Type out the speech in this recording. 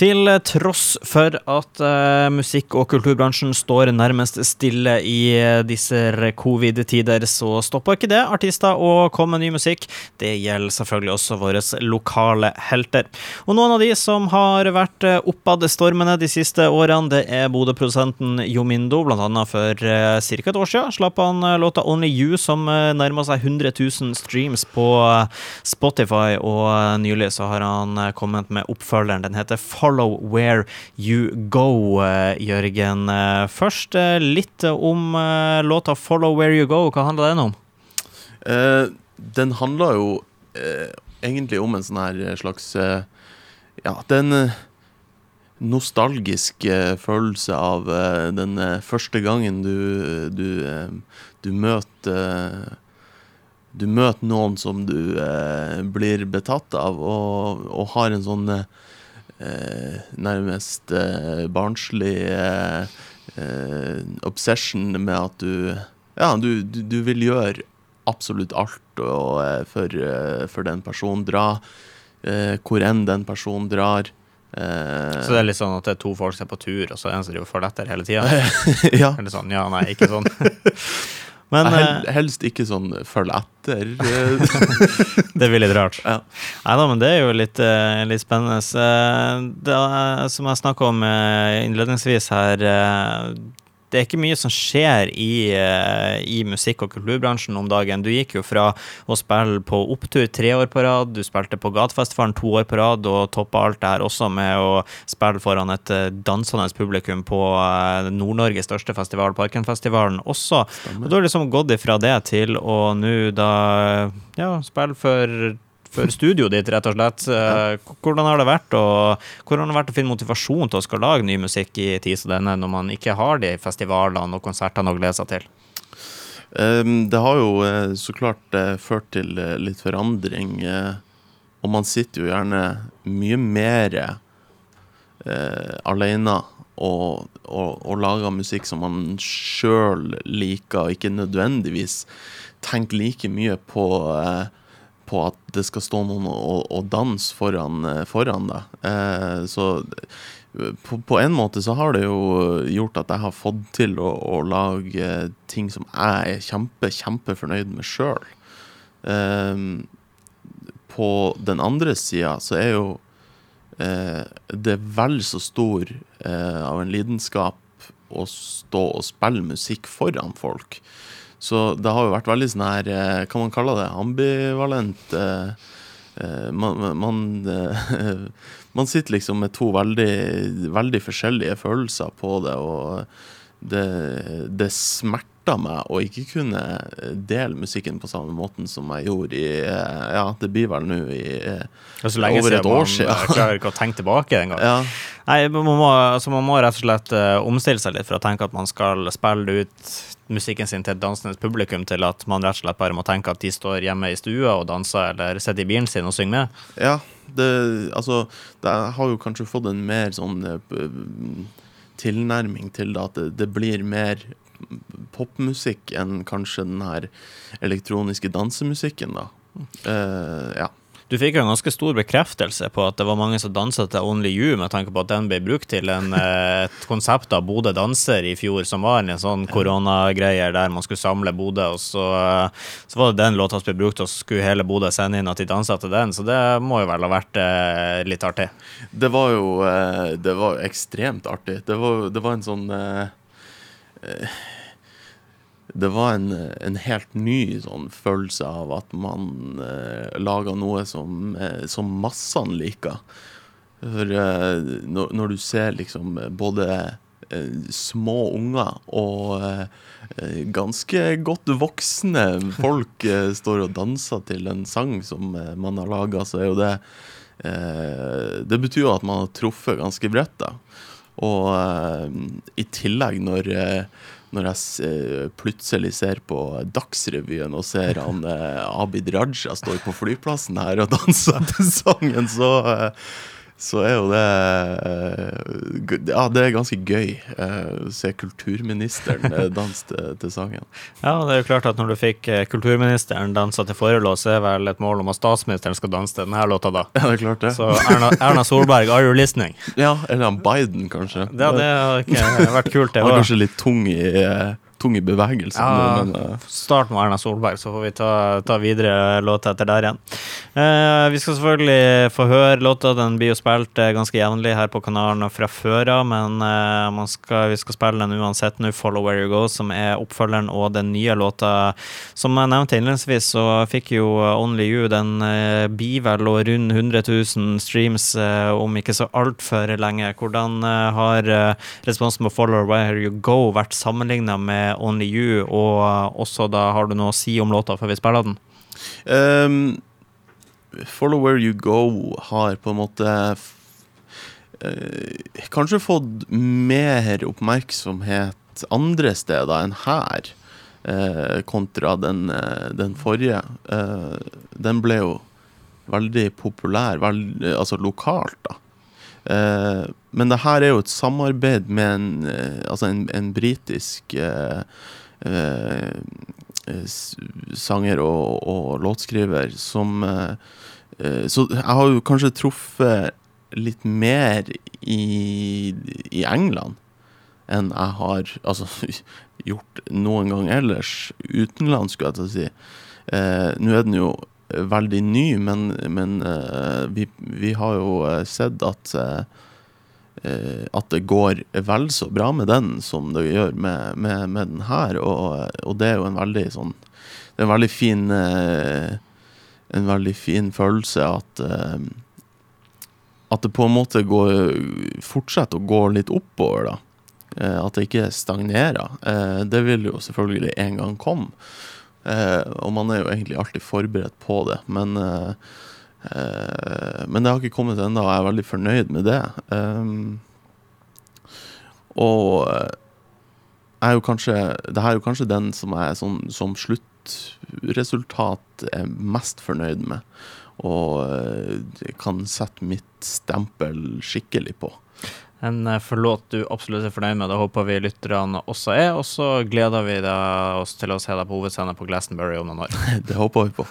Til tross for at uh, musikk- og kulturbransjen står nærmest stille i uh, disse covid-tider, så stopper ikke det artister å komme med ny musikk. Det gjelder selvfølgelig også våre lokale helter. Og noen av de som har vært uh, oppadstormende de siste årene, det er Bodø-produsenten Jomindo. Blant annet for ca. et år siden slapp han låta Only You, som nærma seg 100 000 streams på Spotify, og nylig så har han kommet med oppfølgeren. Den heter Follow Where You Go, eh, Jørgen. Eh, først eh, litt om låta Follow Where You Go. Hva handler den om? Uh, den handler jo uh, egentlig om en sånn her slags uh, Ja, det er en nostalgisk følelse av den første gangen du, du, du møter du møter noen som du eh, blir betatt av, og, og har en sånn eh, nærmest eh, barnslig eh, eh, obsession med at du Ja, du, du, du vil gjøre absolutt alt og, eh, for, for, den personen. Dra hvor enn den personen drar. så det er litt sånn at det er to folk som er på tur, og så er en som driver og følger etter hele tida? ja. Eller sånn, ja, nei, ikke sånn. Men, hel, eh, helst ikke sånn følg etter. det blir litt rart. Ja. Nei da, men det er jo litt, eh, litt spennende. Det, som jeg snakka om eh, innledningsvis her, det er ikke mye som skjer i, uh, i, musikk- og kulturbransjen om dagen. Du gikk jo fra å spille på Opptur tre år på rad, du spilte på Gatefestivalen to år på rad, og toppa alt det her også med å spille foran et uh, dansende publikum på uh, Nord-Norges største festival, Parkenfestivalen, også. Stemmer. Og du har liksom gått ifra det til å nå da ja, spille for for studioet ditt, rett og slett. Eh, hvordan har det vært å, hvordan har det vært å finne motivasjon til å skal lage ny musikk i tid som denne, når man ikke har de festivalene og konsertene å glede seg til? Um, det har jo eh, så klart uh, ført til litt forandring. Og man sitter jo gjerne mye mer uh, alene og, og, og, lager musikk som man sjøl liker, og ikke nødvendigvis tenker like mye på uh, på at det skal stå noen og, og danse foran, eh, foran deg. Eh, så på, på, en måte så har det jo gjort at jeg har fått til å, å lage ting som jeg er kjempe, kjempefornøyd med sjøl. Eh, på den andre sida så er jo eh, det vel så stor eh, av en lidenskap å stå og spille musikk foran folk. Så det har jo vært veldig sånn her kan Hva man kaller det? Ambivalent. Eh, eh, man, man, man, sitter liksom med to veldig, veldig forskjellige følelser på det, og det, det smerter meg å ikke kunne dele musikken på samme måten som jeg gjorde i Ja, det blir vel nå i over et år siden. Så lenge siden man klarer ikke å tenke tilbake engang. Ja. Nei, man må, altså man må rett og slett omstille seg litt for å tenke at man skal spille ut musikken sin til et dansende publikum til at man rett og slett bare må tenke at de står hjemme i stua og danser, eller sitter i bilen sin og synger med? Ja, det, altså Det har jo kanskje fått en mer sånn uh, tilnærming til det, at det, det blir mer popmusikk enn kanskje den her elektroniske dansemusikken, da. Uh, ja. Du fikk jo en ganske stor bekreftelse på at det var mange som dansa til Only You, med tanke på at den ble brukt til en, eh, et konsept av Bodø danser i fjor, som var en sånn koronagreier der man skulle samle Bodø, og så, så, var det den låta som ble brukt, og så skulle hele Bodø sende inn at de dansa til den, så det må jo vel ha vært eh, litt artig? Det var jo eh, det var ekstremt artig. Det var, det var en sånn eh det var en, en, helt ny sånn følelse av at man eh, laga noe som, eh, som massene liker. For eh, når, når, du ser liksom både eh, små unger og eh, ganske godt voksne folk eh, står og danser til en sang som man har laga, så er jo det Det betyr jo at man har truffet ganske bredt, da. Og i tillegg når når jeg eh, plutselig ser på Dagsrevyen og ser han eh, Abid Raja står på flyplassen her og danser til sangen, så, eh, så er jo det eh, Ja, det er ganske gøy eh, å se kulturministeren eh, danse til, til, sangen. Ja, det er jo klart at når du fikk kulturministeren dansa til forelås, er vel et mål om at statsministeren skal danse til denne låta, da. Ja, det er klart det. Så Erna, Erna Solberg, are you listening? Ja, eller han Biden, kanskje. Ja, det har ikke vært kult, det òg. Han er kanskje litt tung i tung i bevegelsen. Ja, men, uh... Start med Erna Solberg, så får vi ta, ta videre låta etter der igjen. Uh, vi skal selvfølgelig få høre låta. Den blir jo spilt uh, ganske jevnlig her på kanalen fra før av, men skal, vi skal spille den uansett nå, 'Follow Where You Go', som er oppfølgeren og den nye låta. Som jeg nevnte innledningsvis, så fikk jo 'Only You' den blir vel og rundt 100 000 streams om ikke så altfor lenge. Hvordan har responsen på 'Follow Where You Go' vært sammenligna med 'Only You', og også da har du noe å si om låta før vi spiller den? Um, 'Follow Where You Go' har på en måte uh, kanskje fått mer oppmerksomhet andre steder enn her, uh, kontra den, uh, den forrige. den ble jo veldig populær, veld, altså lokalt, da. Men det her er jo et samarbeid med en, uh, altså en, en britisk uh, sanger og, og, låtskriver som Så jeg har jo kanskje truffet litt mer i, i England enn jeg har altså, gjort noen gang ellers utenlands, skulle jeg til å si. Nå er den jo veldig ny, men, men uh, vi, vi, har jo eh, sett at uh, at det går vel så bra med den som det gjør med, med, med den her. Og, og, det er jo en veldig sånn Det er en veldig fin uh, En veldig fin følelse at At det på en måte går fortsetter å gå litt oppover, da. At det ikke stagnerer. Det vil jo selvfølgelig en gang komme. Eh, og man er jo egentlig alltid forberedt på det. Men, eh, eh men det har ikke kommet ennå, og jeg er veldig fornøyd med det. Um, og eh, er jo kanskje, det her er jo kanskje den som jeg sånn, som sluttresultat er mest fornøyd med. Og kan sette mitt stempel skikkelig på. En eh, forlåt du absolutt er fornøyd med. Det håper vi lytterne også er. Og så gleder vi oss til å se deg på hovedscenen på Glastonbury om noen år. det håper vi på.